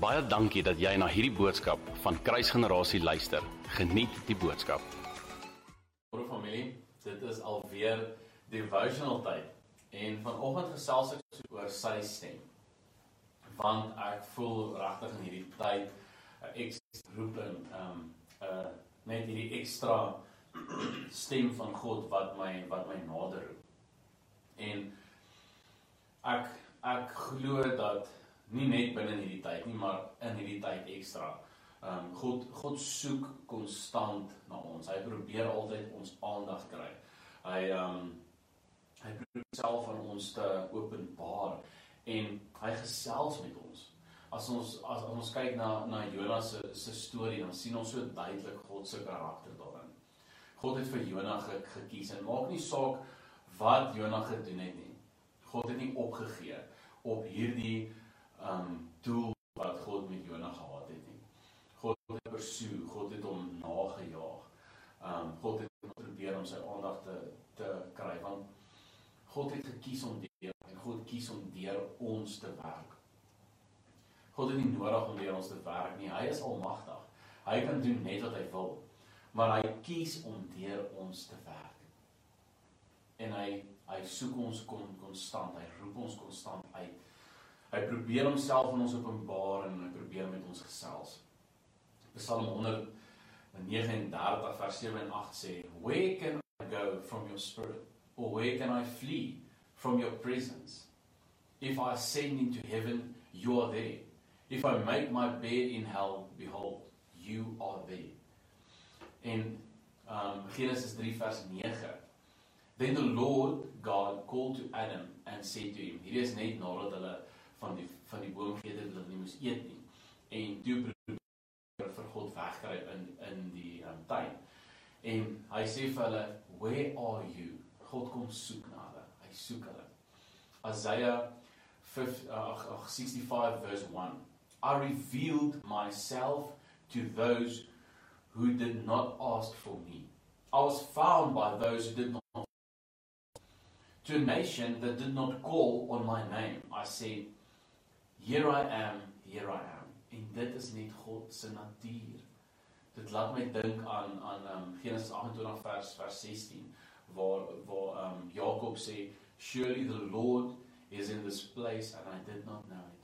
Baie dankie dat jy na hierdie boodskap van Kruisgenerasie luister. Geniet die boodskap. Môre familie, dit is alweer devotional tyd en vanoggend gesels ek oor sy stem. Want ek voel regtig in hierdie tyd 'n ekstra roeping, ehm um, uh, net hierdie ekstra stem van God wat my wat my nader roep. En ek ek glo dat nie net binne hierdie tyd nie, maar in hierdie tyd ekstra. Ehm um, God God soek konstant na ons. Hy probeer altyd ons aandag kry. Hy ehm um, hy probeer self aan ons te openbaar en hy gesels met ons. As ons as, as ons kyk na na Jonas se se storie, dan sien ons so duidelik God se karakter daarin. God het vir Jonas ge, gekies en maak nie saak wat Jonas gedoen het nie. God het nie opgegee op hierdie um doel wat God met Jonas gehad het nie. God het pursue, God het hom nagejaag. Um God het probeer om sy aandag te te kry want God het gekies om deur en God kies om deur ons te werk. God het nie nodig om deur ons te werk nie. Hy is almagtig. Hy kan doen net wat hy wil. Maar hy kies om deur ons te werk. En hy hy soek ons kon konstant. Hy roep ons konstant uit. Hy probeer homself aan ons openbaar en hy probeer met ons gesels. Psalm 139 vers 7 en 8 sê, "Where can I go from your spirit? Or where can I flee from your presence? If I ascend into heaven, you are there. If I make my bed in hell, behold, you are there." En um Genesis 3 vers 9 Then the Lord God called to Adam and said to him. Hierdie is net nadat hulle van die van die boom geëet het wat hulle nie moes eet nie. En toe probeer vir God wegkry in in die um, tuin. En hy sê vir hulle, "Where are you?" God kom soek na hulle. Hy soek hulle. Isaiah 5 uh, 65 verse 1. I revealed myself to those who did not ask for me. I was found by those who did not to a nation that did not call on my name. I said, Here I am, here I am. En dit is net God se natuur. Dit laat my dink aan aan um, Genesis 28 vers vers 16 waar waar um, Jakob sê, Surely the Lord is in this place and I did not know it.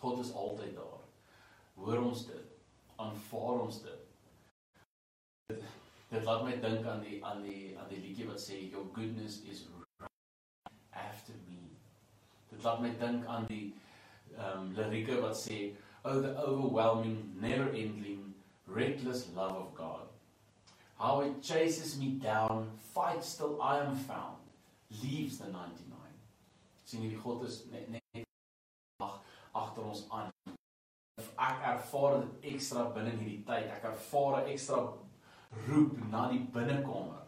God is altyd daar. Hoor ons dit? Aanvaar ons dit? Dit, dit laat my dink aan die aan die aan die liedjie wat sê your goodness is right after me. Dit laat my dink aan die um lirieke wat sê oh the overwhelming never ending reckless love of God. How it chases me down, fights till I am found, leaves the 99. sien hierdie God is net net ag agter ons aan. Ek ervaar dit ekstra binne in hierdie tyd. Ek ervaar 'n ekstra roep na die binnekamer.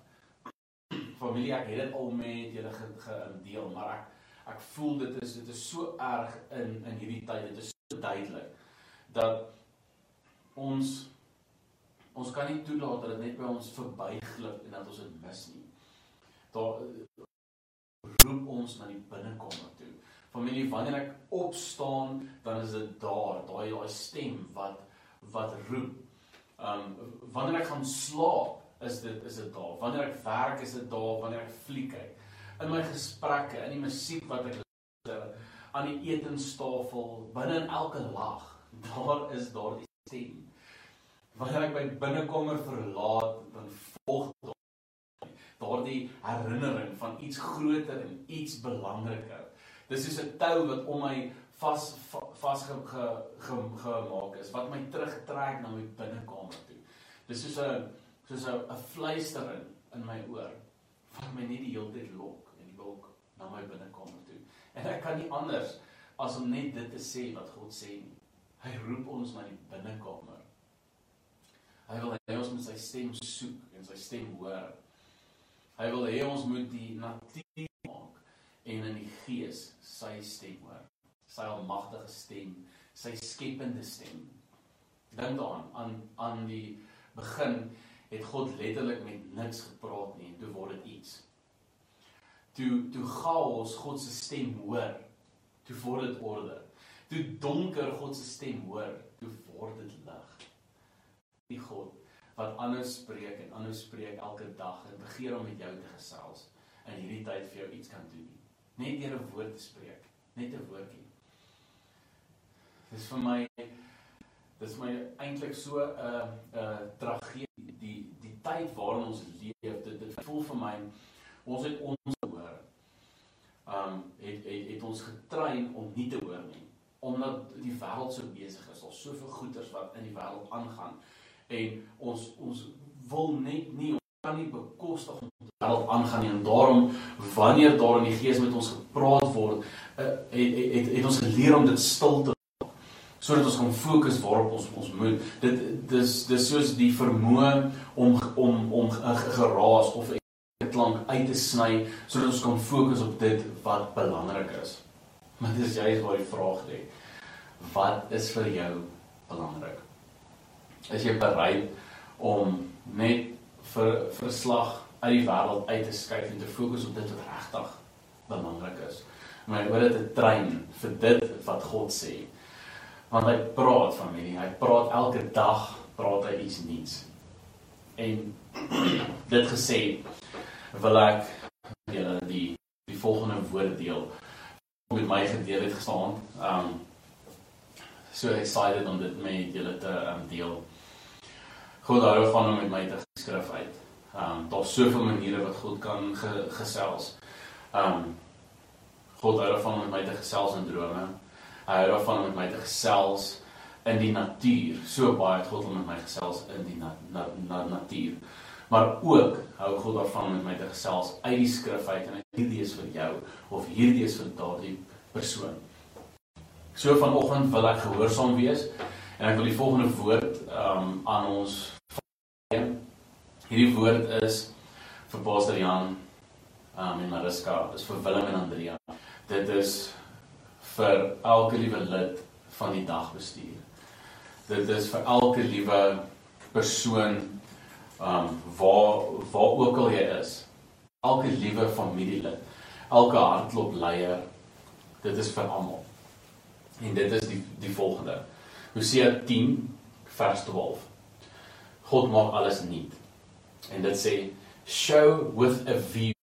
Familie, ek het dit al met julle gedeel, maar ek ek voel dit is dit is so erg in in hierdie tyd. Dit is so duidelik dat ons ons kan nie toelaat dat dit net by ons verbyglip en dat ons dit mis nie. Daar roep ons na die binnekamer toe. Familie, wanneer ek opstaan, dan is dit daar, daai daai stem wat wat roep. Um wanneer ek gaan slaap, is dit is dit daar. Wanneer ek werk, is dit daar. Wanneer ek fliek kyk, in my gesprekke, in die musiek wat ek luister, aan die etenstafel, binne in elke lag, daar is daar die stem. Wanneer ek my binnekamer verlaat, dan volg daardie herinnering van iets groter en iets belangriker. Dis soos 'n tou wat om my vas vas gemaak is wat my terugtrek na my binnekamer toe. Dis soos 'n soos 'n fluistering in my oor wat my net die hele tyd lok en lok na my binnekamer toe. En ek kan nie anders as om net dit te sê wat God sê nie. Hy roep ons na die binnekamer. Hy wil hê ons moet sy stem soek en sy stem hoor. Hy wil hê ons moet die natuur maak en in die gees sy stem hoor. Sy almagtige stem, sy skepende stem. Dink daaraan aan aan die begin het God letterlik met niks gepraat nie en toe word dit iets. Toe toe chaos God se stem hoor, toe word dit orde. Toe donker God se stem hoor, toe word dit lig. Die God wat anders spreek en anders spreek elke dag en begeer om met jou te gesels in hierdie tyd vir jou iets kan doen. Net deur 'n woord te spreek, net 'n woordjie. Dis vir my dis my eintlik so 'n uh, 'n uh, tragedie die die tyd waarin ons leef. Dit dit voel vir my ons het ons. Um het het het ons getrein om nie te hoor nie omdat die wêreld so besig is. Daar's soveel goeters wat in die wêreld aangaan en ons ons wil net nie ons kan nie bekostig om die wêreld aangaan nie en daarom wanneer daar in die gees met ons gepraat word, uh, het, het het het ons geleer om dit stil te sodat ons kan fokus waarop ons ons moet. Dit dis dis soos die vermoë om om om 'n geraas of 'n klank uit te sny sodat ons kan fokus op dit wat belangrik is. Maar dis juist waar die vraag lê. Wat is vir jou belangrik? Is jy bereid om net vir verslag uit die wêreld uit te skuif en te fokus op dit wat regtig belangrik is? Maar oor dit te train vir dit wat God sê want hy praat familie, hy praat elke dag, praat hy iets nuuts. En dit gesê wil ek julle die die volgende woorde deel met my gedeel het gestaan. Um so excited om dit met julle te um, deel. God hou van om met my te skryf uit. Um daar's soveel maniere wat God kan ge, gesels. Um God hou van om met my te gesels in drome. Hy hou daarvan om met my te gesels in die natuur. So baie het God om met my gesels in die na, na, na, natuur. Maar ook hou God daarvan om met my te gesels uit die skrif uit en hierdie is vir jou of hierdie is vir daardie persoon. So vanoggend wil ek gehoorsaam wees en ek wil die volgende woord um, aan ons gee. Hierdie woord is vir Pastor Jan um, en Mariska, dis vir Willem en Andrea. Dit is vir elke liewe lid van die dagbestuur. Dit is vir elke liewe persoon um waar waar ook al jy is. Elke liewe familielid, elke hartklop leier. Dit is vir almal. En dit is die die volgende. Hosea 10 vers 12. God maak alles nuut. En dit sê show with a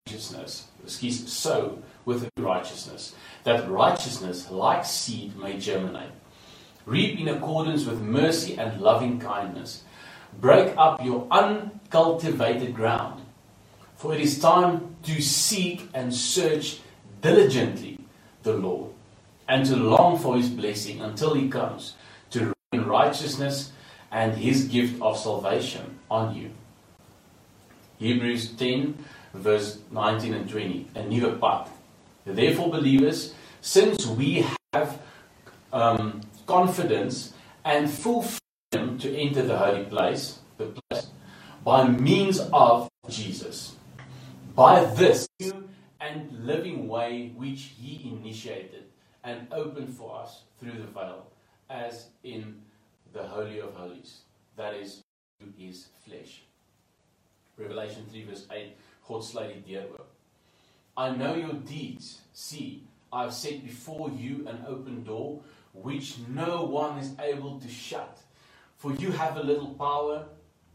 righteousness. Ekskuus, so with righteousness, that righteousness, like seed, may germinate. Reap in accordance with mercy and loving kindness. Break up your uncultivated ground. For it is time to seek and search diligently the Lord, and to long for his blessing until he comes, to rain righteousness and his gift of salvation on you. Hebrews 10, verse 19 and 20. A new path. Therefore, believers, since we have um, confidence and full to enter the holy place, the place, by means of Jesus, by this new and living way which He initiated and opened for us through the veil, as in the Holy of Holies, that is, His flesh. Revelation 3, verse 8 God die deur. I know your deeds. See, I have set before you an open door which no one is able to shut. For you have a little power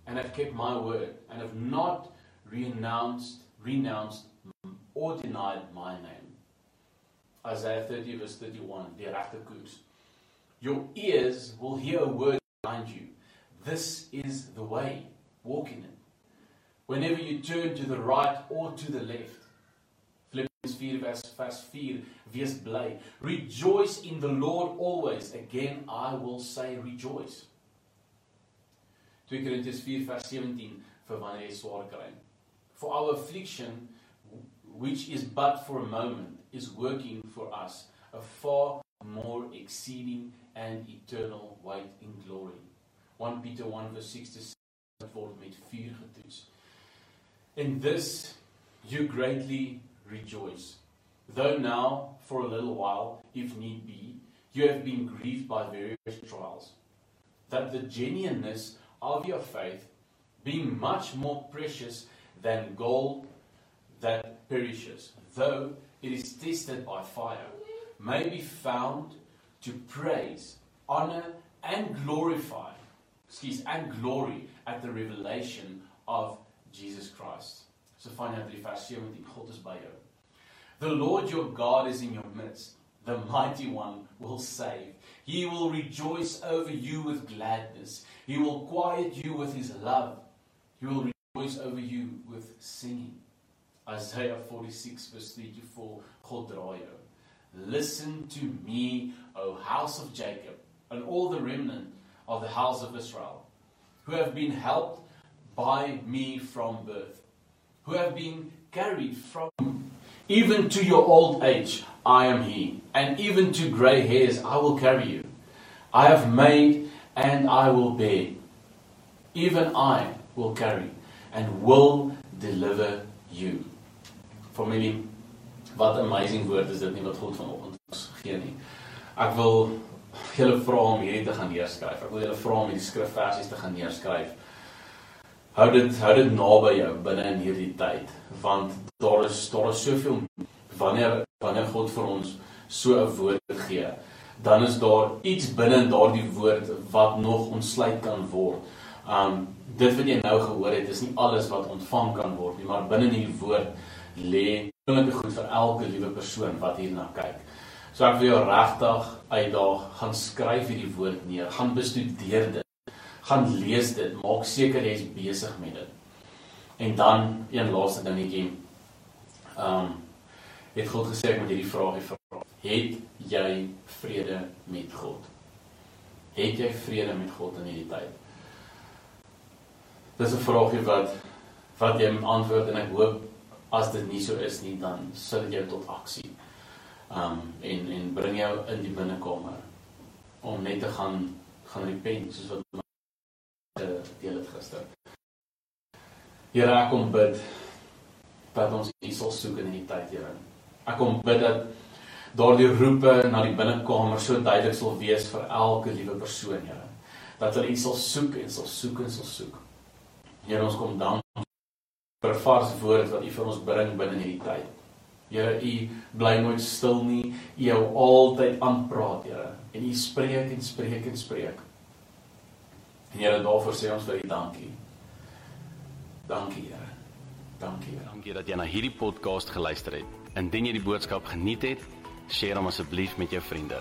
and have kept my word and have not renounced, renounced or denied my name. Isaiah 30 verse 31, die regte. Your ears will hear a word behind you. This is the way. Walk in it. Whenever you turn to the right or to the left. 4 vers vers 4 wees bly rejoice in the lord always again i will say rejoice 2 Korintiërs 4 vers 17 vir wanneer jy swaar kry. For our affliction which is but for a moment is working for us a far more exceeding and eternal weight in glory. 1 Peter 1 verse 6 to 7 word met vuur getoets. In this you greatly rejoice. Though now, for a little while, if need be, you have been grieved by various trials, that the genuineness of your faith, being much more precious than gold that perishes, though it is tested by fire, may be found to praise, honor, and glorify, excuse, and glory at the revelation of Jesus Christ. So find out finally, vers 17, God is by jou. The Lord your God is in your midst. The mighty one will save. He will rejoice over you with gladness. He will quiet you with his love. He will rejoice over you with singing. Isaiah 46 verse 3 to 4, God. Listen to me, O house of Jacob, and all the remnant of the house of Israel, who have been helped by me from birth, who have been carried from even to your old age, I am He, and even to grey hairs, I will carry you. I have made and I will bear. Even I will carry and will deliver you. Familie, wat 'n amazing woord is dit nie wat God vanoggend ons gee nie. Ek wil julle vra om hierdie te gaan neerskryf. Ek wil julle vra om hierdie skrifversies te gaan neerskryf. Hou dit hou dit naby jou binne in hierdie tyd, want daar is daar is soveel wanneer wanneer God vir ons so 'n woord gee, dan is daar iets binne in daardie woord wat nog ontsluit kan word. Um dit wat jy nou gehoor het, is nie alles wat ontvang kan word nie, maar binne in die woord lê wonderlike goed vir elke liewe persoon wat hierna kyk. So ek wil jou regtig uitdaag, gaan skryf hierdie woord neer, gaan bestudeer dit. Gaan lees dit, maak seker jy is besig met dit. En dan een laaste dingetjie. Um het God gesê ek moet hierdie vraagie vra. Het jy vrede met God? Het jy vrede met God in hierdie tyd? Dis 'n vraagie wat wat jy moet antwoord en ek hoop as dit nie so is nie dan sal dit jou tot aksie. Um en en bring jou in die binnekamer om net te gaan gaan repent soos wat my deel het gister. Here ek kom bid dat ons U sal soek in hierdie tyd, Here. Ek kom bid dat daardie roepe na die binnekamer so duidelik sal wees vir elke liewe persoon, Here. Dat hulle U sal soek en sal soek en sal soek. Here, ons kom dank vir 'n vars woord wat U vir ons bring binne hierdie tyd. Here, U bly nooit stil nie. U hou altyd aanpraat, Here. En U spreek en spreek en spreek. Here, daarvoor sê ons vir U dankie. Dankie, Here. Dankie, Here. Dankie dat jy na hierdie podcast geluister het. Indien jy die boodskap geniet het, deel hom asseblief met jou vriende.